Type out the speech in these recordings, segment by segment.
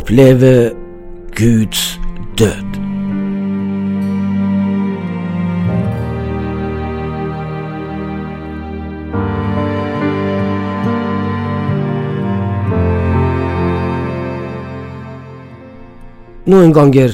oppleve Guds død. Noen ganger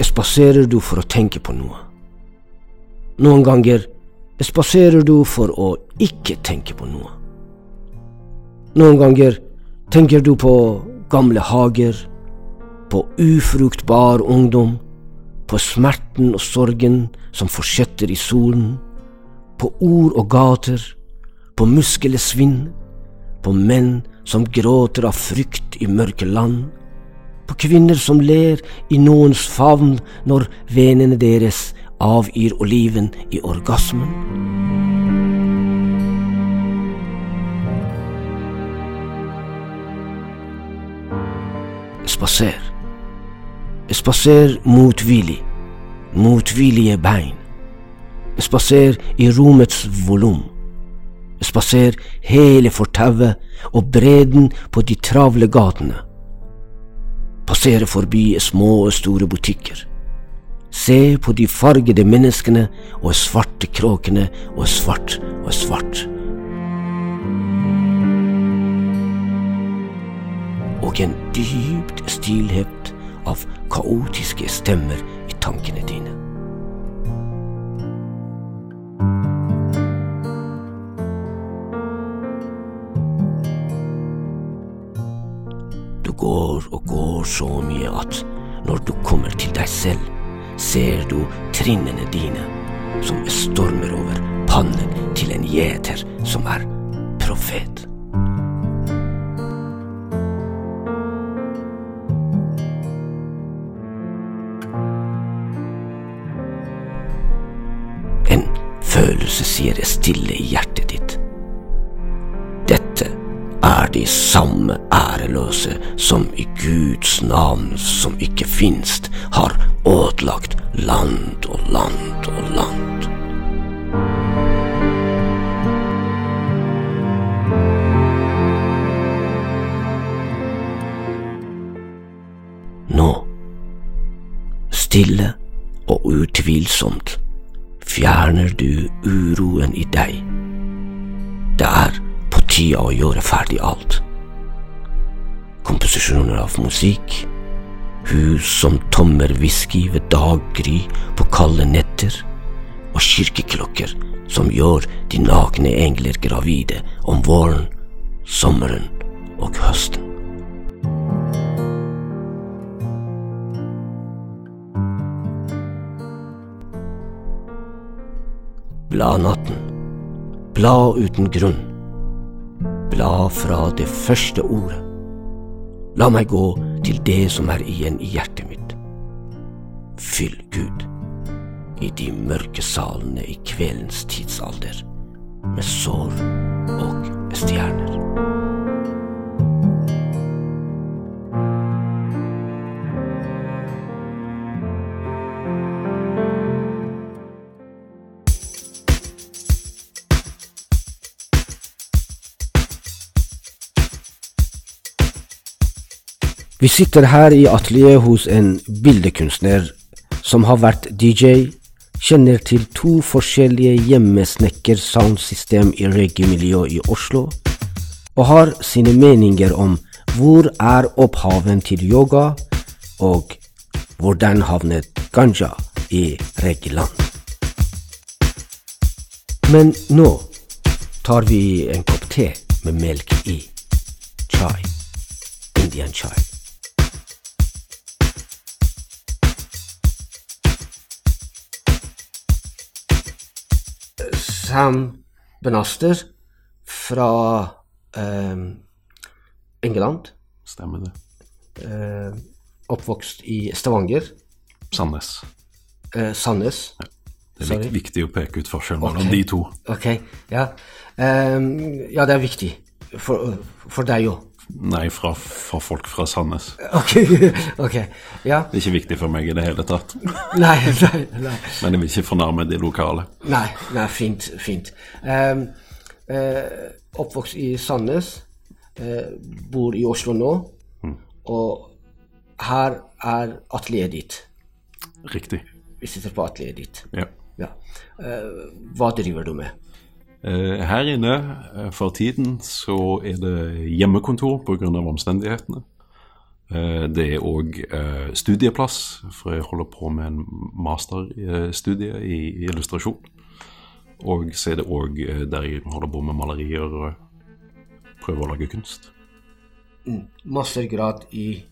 spaserer du for å tenke på noe. Noen ganger spaserer du for å ikke tenke på noe. Noen ganger tenker du på gamle hager, på ufruktbar ungdom, på smerten og sorgen som fortsetter i solen, på ord og gater, på muskelesvinn, på menn som gråter av frykt i mørke land, på kvinner som ler i noens favn når vennene deres avgir oliven i orgasmen. Spaser. Spaser motvillig, motvillige bein. Spaser i rommets volum. Spaser hele fortauet og bredden på de travle gatene. Passere forbi små og store butikker. Se på de fargede menneskene og svarte kråkene og svart og svart. Og en dypt stillhet av kaotiske stemmer i tankene dine. Du går og går så mye at når du kommer til deg selv, ser du trinnene dine som stormer over pannen til en gjeter som er profet. Følelse sier det stille i hjertet ditt. Dette er de samme æreløse som i Guds navn som ikke finst, har ødelagt land og land og land. Nå, stille og utvilsomt, fjerner du uroen i deg. Det er på tida å gjøre ferdig alt. Komposisjoner av musikk, hus som tommer whisky ved daggry på kalde netter, og kirkeklokker som gjør de nakne engler gravide om våren, sommeren og høsten. Bla natten, bla uten grunn, bla fra det første ordet. La meg gå til det som er igjen i hjertet mitt. Fyll Gud i de mørke salene i kveldens tidsalder med sår og stjerner. Vi sitter her i atelieret hos en bildekunstner som har vært DJ, kjenner til to forskjellige hjemmesnekker soundsystem i reggae-miljøet i Oslo, og har sine meninger om hvor er opphaven til yoga, og hvordan havnet ganja i reggaeland. Men nå tar vi en kopp te med melk i. Chai. Indian chai. Sam Benaster fra eh, England. Stemmer det. Eh, oppvokst i Stavanger. Sandnes. Eh, Sandnes. Det er Sorry. viktig å peke ut forskjellen mellom okay. de to. Ok, ja. Um, ja, det er viktig. For, for deg òg. Nei, fra, fra folk fra Sandnes. Ok, ok. Ja. Det er ikke viktig for meg i det hele tatt. Nei, nei, nei. Men jeg vil ikke fornærme de lokale. Nei, nei fint. fint. Um, uh, oppvokst i Sandnes. uh, bor i Oslo nå. Og her er atelieret ditt. Riktig. Vi sitter på atelieret ditt. Ja. Ja. Uh, hva driver du med? Eh, Her inne eh, for tiden så er det hjemmekontor pga. omstendighetene. Eh, Det er òg studieplass, for jeg holder på med en masterstudie i illustrasjon. Og så er det òg der jeg holder på med malerier og prøver å lage kunst. Mastergrad i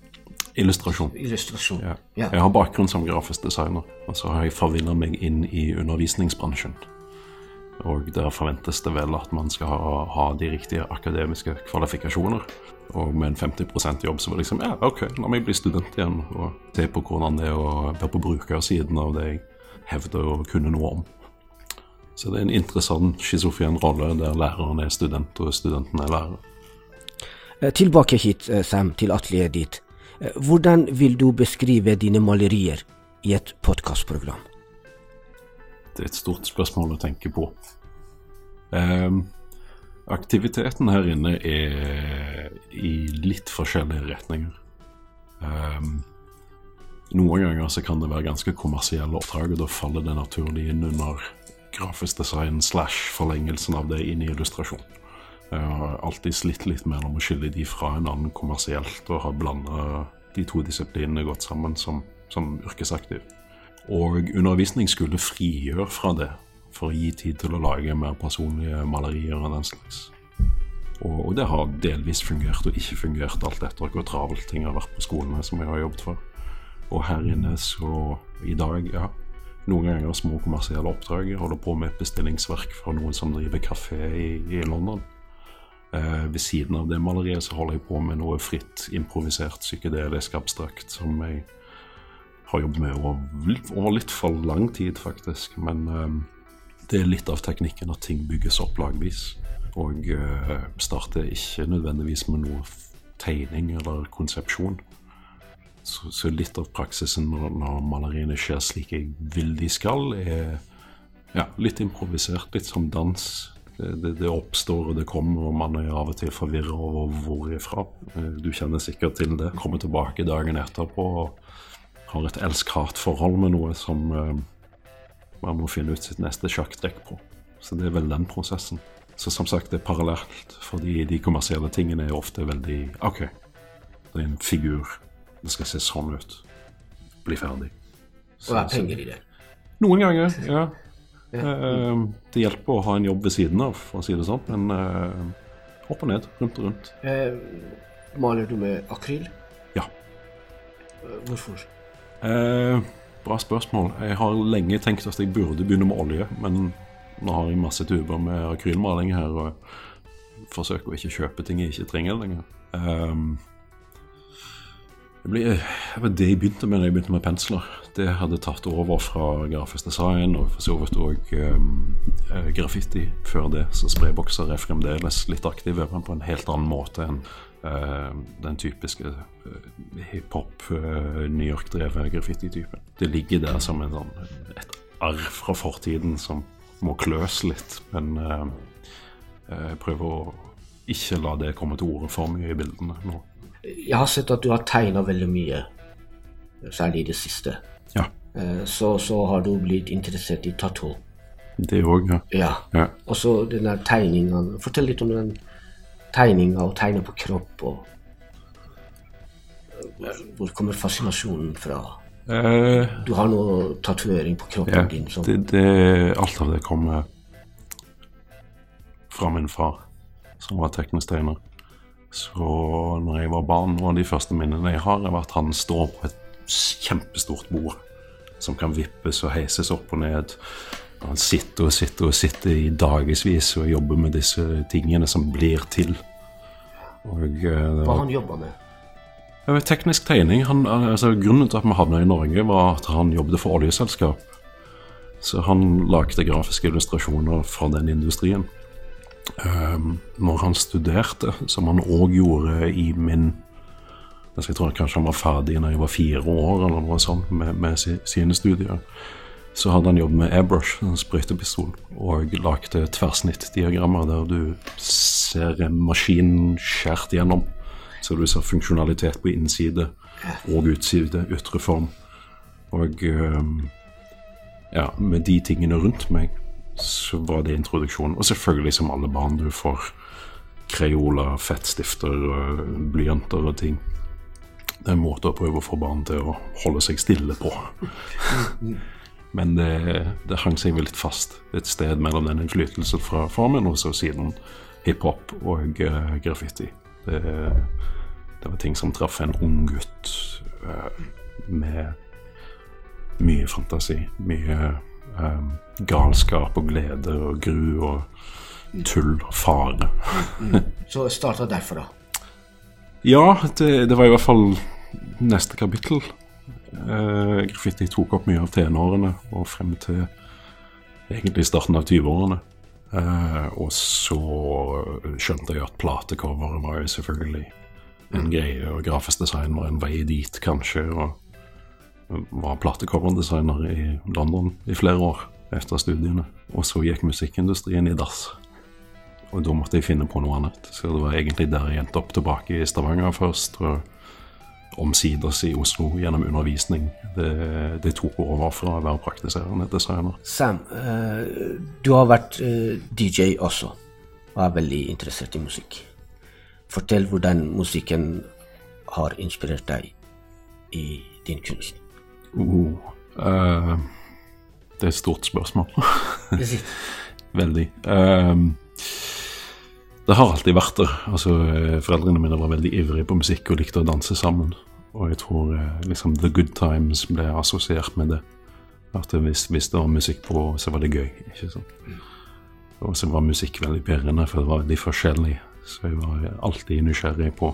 Illustrasjon. illustrasjon. Ja. Jeg har bakgrunn som grafisk designer, og så har jeg forvilla meg inn i undervisningsbransjen. Og der forventes det vel at man skal ha, ha de riktige akademiske kvalifikasjoner. Og med en 50% jobb så var det liksom ja, ok, la meg bli student igjen og se på hvordan det er å være på brukersiden av det jeg hevder å kunne noe om. Så det er en interessant schizofren rolle der læreren er student og studenten er lærer. Eh, Tilbake hit, eh, Sam, til atelieret ditt. Eh, Hvordan vil du beskrive dine malerier i et podkastprogram? Et stort spørsmål å tenke på. Um, aktiviteten her inne er i litt forskjellige retninger. Um, noen ganger så kan det være ganske kommersielle oppdrag, og da faller det naturlig inn under grafisk design slash forlengelsen av det inn i illustrasjon. Jeg har alltid slitt litt mellom å skille de fra en annen kommersielt, og har blanda de to disiplinene godt sammen som, som yrkesaktiv. Og undervisning skulle frigjøre fra det, for å gi tid til å lage mer personlige malerier og den slags. Og, og det har delvis fungert og ikke fungert, alt etter hvor travelt ting har vært på skolene som jeg har jobbet for. Og her inne så, i dag, ja, noen ganger små kommersielle oppdrag. Jeg holder på med et bestillingsverk fra noen som driver kafé i, i London. Eh, ved siden av det maleriet så holder jeg på med noe fritt, improvisert, psykedelisk abstrakt som jeg har jobbet med over, over litt for lang tid, faktisk. Men eh, det er litt av teknikken at ting bygges opp lagvis. Og eh, starter ikke nødvendigvis med noe tegning eller konsepsjon. Så, så litt av praksisen når, når maleriene skjer slik jeg vil de skal, er ja, litt improvisert, litt som dans. Det, det, det oppstår og det kommer, og man er av og til forvirra over hvor ifra. Eh, Du kjenner sikkert til det. Kommer tilbake dagen etterpå og har et elsk-hat-forhold med noe som eh, man må finne ut sitt neste sjakktrekk på. Så det er vel den prosessen. Så som sagt, det er parallelt, fordi de kommersielle tingene er ofte veldig OK, det er en figur. Det skal se sånn ut. Bli ferdig. Og det er penger i det. Noen ganger, ja. Eh, det hjelper å ha en jobb ved siden av, for å si det sånn, men eh, opp og ned, rundt og rundt. Eh, maler du med akryl? Ja. Eh, Hvorfor? Eh, bra spørsmål. Jeg har lenge tenkt at jeg burde begynne med olje, men nå har jeg masse tuber med akrylmaling her, og forsøker å ikke kjøpe ting jeg ikke trenger lenger. Eh, det, ble, det jeg begynte med da jeg begynte med pensler. Det hadde tatt over fra grafisk design og for så vidt òg graffiti før det. Så spraybokser er fremdeles litt aktive, men på en helt annen måte enn eh, den typiske uh, hiphop, uh, New York-drevet graffiti-typen. Det ligger der som en sånn, et arr fra fortiden som må kløs litt, men eh, jeg prøver å ikke la det komme til orde for mye i bildene nå. Jeg har sett at du har tegna veldig mye, særlig i det siste. Ja, Eh, Så, så har du blitt interessert i tattoo. det òg, ja. Ja. ja. Og så den der tegninga. Fortell litt om den tegninga og tegner på kropp. og Hvor kommer fascinasjonen fra? Eh, Du har noe tatovering på kroppen ja din som det, det, alt av det kommer fra min far, som var teknisk tegner. Så når jeg var barn, var de første minnene jeg har, er at han står på et kjempestort bord som kan vippes og heises opp og ned. Han sitter og sitter og sitter i dagevis og jobber med disse tingene som blir til. Og uh, Hva han jobba med? vet, teknisk tegning han, altså, Grunnen til at vi havna i Norge, var at han jobbet for oljeselskap. Så han lagde grafiske illustrasjoner fra den industrien. Um, når han studerte, som han òg gjorde i min altså Jeg tror kanskje han var ferdig når jeg var fire år, eller noe sånt, med, med sine studier. Så hadde han jobbet med airbrush, en sprøytepistol, og lagde tverrsnittdiagrammer der du ser maskinen maskin skjært gjennom. Så du ser funksjonalitet på innside og utside, ytre form. Og um, ja, med de tingene rundt meg, så var det introduksjonen. Og selvfølgelig, som alle barn, du får kreoler, fettstifter, blyanter og ting. Det er en måte å prøve å få barn til å holde seg stille på. Men det, det hang seg litt fast et sted mellom den innflytelsen fra formen og så siden hiphop og uh, graffiti. Det, det, var ting som traff en ung gutt uh, med mye fantasi. Mye uh, galskap og glede og gru og tull og fare. mm. Så starta derfor, da? Ja, det, det, var i hvert fall neste kapittel. Eh, graffiti tok opp mye av tenårene og frem til egentlig starten av 20-årene. Eh, og så skjønte jeg at platecoveret var jo selvfølgelig en greie, og grafisk design var en vei dit, kanskje. Og var platecoverdesigner i London i flere år etter studiene. Og så gikk musikkindustrien i dass. Og da måtte jeg finne på noe annet. Så det var egentlig der jeg endte opp tilbake i Stavanger først. Og omsider i Oslo gjennom undervisning. Det, det, tok over fra å være praktiserende designer. Sam, uh, du har vært uh, DJ også, og er veldig interessert i musikk. Fortell hvordan musikken har inspirert deg i din kunst. Uh, uh, det er et stort spørsmål. veldig. Uh, det har alltid vært der. Altså, eh, foreldrene mine var veldig ivrige på musikk og likte å danse sammen. Og jeg tror eh, liksom The Good Times ble assosiert med det. At hvis, hvis, det var musikk på, så var det gøy. ikke sant? Og så var musikk veldig pirrende, for det var veldig forskjellig. Så jeg var alltid nysgjerrig på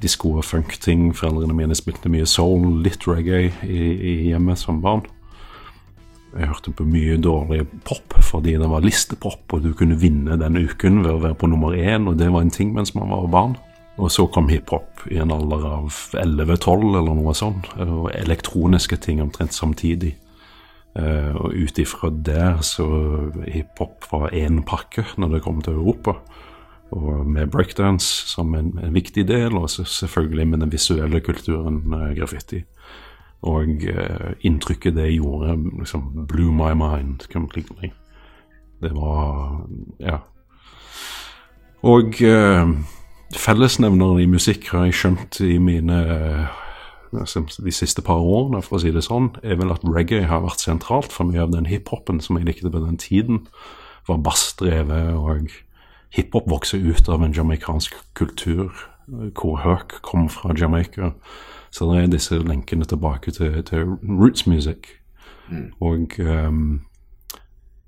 disko og funk-ting. Foreldrene mine spilte mye soul, litt reggae i, i hjemmet som barn. Jeg hørte på mye dårlig pop fordi det var listepop, og du kunne vinne den uken ved å være på nummer én, og det var en ting mens man var barn. Og så kom hiphop i en alder av 11-12 eller noe sånt, og elektroniske ting omtrent samtidig. Uh, og ut ifra der så hiphop var én pakke når det kom til Europa. Og med breakdance som en, en viktig del, og selvfølgelig med den visuelle kulturen uh, graffiti. Og uh, inntrykket det gjorde, liksom blew my mind completely. Det var Ja. Og uh, fellesnevneren i musikk har jeg skjønt i mine uh, de siste par årene, for å si det sånn, er vel at reggae har vært sentralt for mye av den hiphopen som jeg likte på den tiden. Var bassdrevet, og hiphop vokste ut av en jamaicansk kultur hvor Herc kom fra Jamaica. Så det er disse lenkene tilbake til, til roots music. Mm. Og um,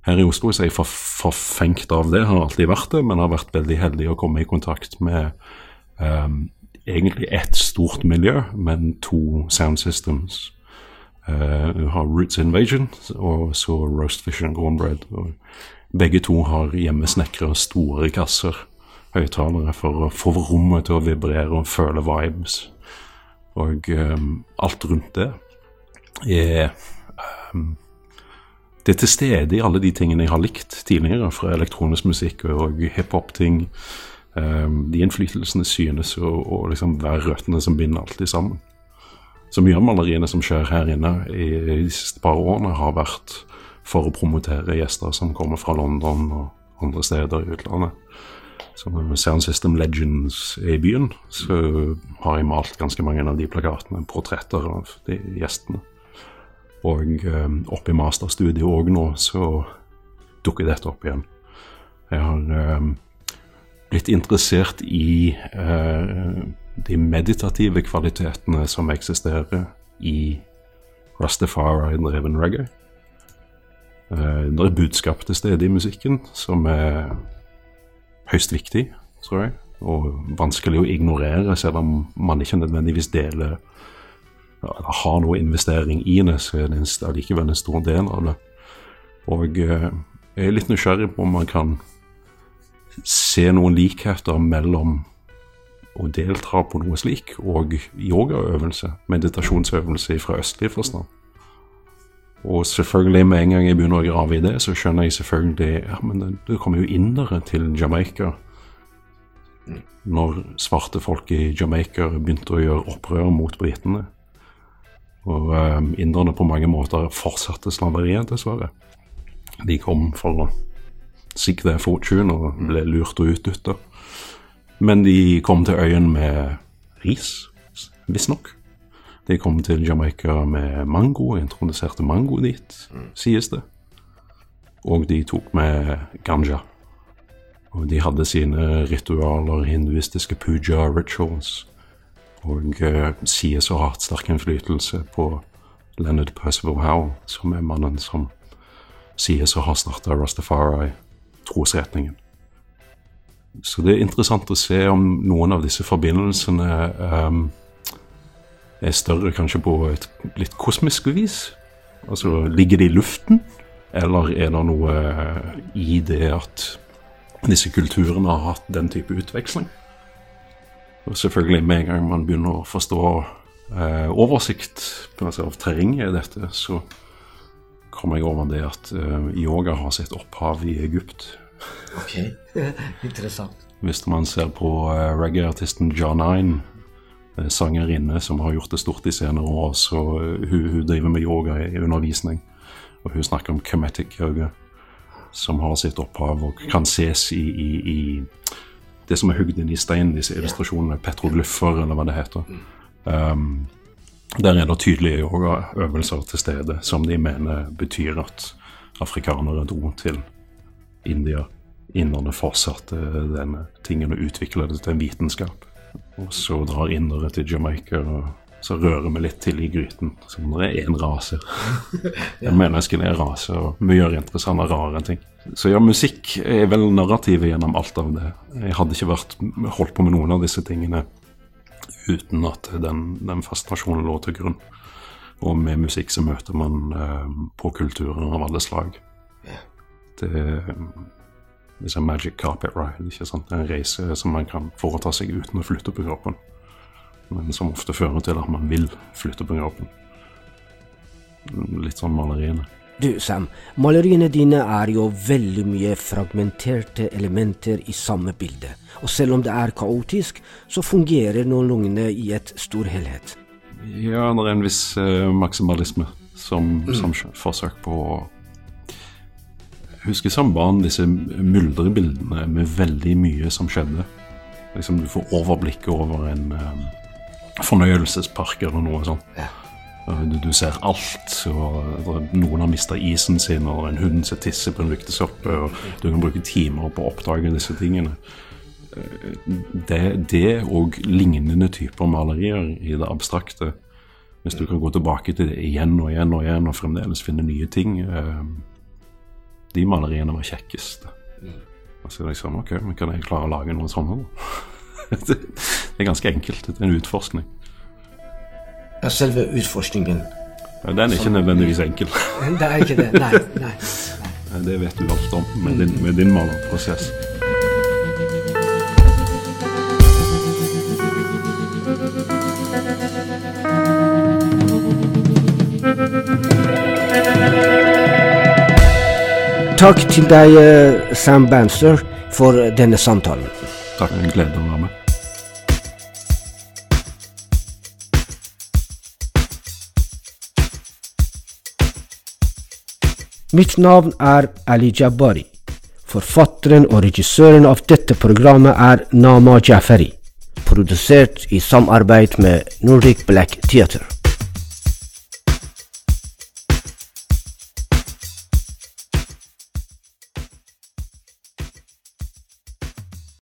her i Oslo så er jeg for, forfengt av det, har alltid vært det, men har vært veldig heldig å komme i kontakt med um, egentlig ett stort miljø, men to sound systems. Uh, du har Roots Invasion og så Roast Fish and Cornbread. Og begge to har hjemmesnekra store kasser, høyttalere, for å få rommet til å vibrere og føle vibes. Og um, alt rundt det er um, Det er til stede i alle de tingene jeg har likt tidligere, fra elektronisk musikk og hiphop-ting. Um, de innflytelsene synes å, å liksom være røttene som binder alltid sammen. Så mye av maleriene som skjer her inne i, i de siste par årene, har vært for å promotere gjester som kommer fra London og andre steder i utlandet som Sound System Legends er i byen, så har jeg malt ganske mange av de plakatene, portretter av de gjestene. Og um, oppe i masterstudiet òg nå, så dukker dette opp igjen. Jeg har um, blitt interessert i uh, de meditative kvalitetene som eksisterer i Rastafari-dreven reggae. Uh, det er budskap til stede i musikken som er høyst viktig, tror jeg. Og vanskelig å ignorere, selv om man ikke nødvendigvis deler eller har noe investering i det, så er det allikevel en stor del av det. Og eh, jeg er litt nysgjerrig på om man kan se noen likheter mellom å delta på noe slik og yogaøvelse, meditasjonsøvelse fra østlig forstand. Og selvfølgelig, med en gang jeg begynner å grave i det, så skjønner jeg selvfølgelig ja, men det, det kommer jo indere til Jamaica Når svarte folk i Jamaica begynte å gjøre opprør mot britene. Og eh, inderne på mange måter fortsatte slaveriet, dessverre. De kom for å seek their fortune og ble lurt og utnytta. Men de kom til øyen med ris, visstnok. De kom til Jamaica med mango, introduserte mango dit, sies det. Og de tok med ganja. Og de hadde sine ritualer, hinduistiske puja rituals. Og uh, sies å ha hatt sterk innflytelse på Leonard Percival Howe, som er mannen som sies å ha starta Rastafari-trosretningen. Så det er interessant å se om noen av disse forbindelsene um, er større kanskje på et litt kosmisk vis. Altså, ligger det i luften, eller er det noe i det at disse kulturene har hatt den type utveksling? Og selvfølgelig, med en gang man begynner å forstå eh, oversikt altså, av terrenget i dette, så kom jeg over det at eh, yoga har sitt opphav i Egypt. Ok, interessant. Hvis man ser på eh, reggae-artisten John Nine, sangerinne som har gjort det stort i senere år, så hun, hun, driver med yoga i undervisning. Og hun snakker om kemetic yoga, som har sitt opphav og kan ses i, i, i det som er hugd inn i stein, disse illustrasjonene, petroglyffer, eller hva det heter. Um, der er det tydelige yogaøvelser til stede som de mener betyr at afrikanere dro til India. Inderne fortsatte denne tingen og utvikla det til en vitenskap. Og så drar indere til Jamaica, og så rører vi litt til i gryten. Som det er én rase. ja. Menneskene er rase, og vi gjør interessante, rare ting. Så ja, musikk er vel narrativet gjennom alt av det. Jeg hadde ikke vært holdt på med noen av disse tingene uten at den, den fascinasjonen lå til grunn. Og med musikk så møter man eh, på kulturer av alle slag. Det en magic carpet ride. ikke sant? En reise som man kan foreta seg uten å flytte på kroppen. Men som ofte fører til at man vil flytte på kroppen. Litt sånn maleriene. Du, Sam, maleriene dine er jo veldig mye fragmenterte elementer i samme bilde. Og selv om det er kaotisk, så fungerer noenlunde i et stor helhet. Ja, det er en viss uh, maksimalisme som, mm. som forsøk på å husker som barn disse myldrebildene med veldig mye som skjedde. Liksom Du får overblikket over en um, fornøyelsespark eller noe sånt. Ja. Du, du, ser alt. og Noen har mista isen sin, og en hund som tisser på en ryktesoppe. og Du kan bruke timer på å oppdage disse tingene. Det, det og lignende typer malerier i det abstrakte, hvis du kan gå tilbake til det igjen og igjen og igjen og fremdeles finne nye ting eh, De maleriene var kjekkest. Altså liksom, ok, men Kan jeg klare å lage noe sånt? det er ganske enkelt. Det er en utforskning. Ja, selve utforskningen. Ja, den er ikke nødvendigvis enkel. det er ikke det. Nei. nei, nei. Det vet du alt om med din, med din malerprosess. Takk til deg, eh, Sam Banster, for denne samtalen. Takk. En glede å være med. Mitt navn er Ali Jabari. Forfatteren og regissøren av dette programmet er Nama Jafari. Produsert i samarbeid med Nordic Black Theater.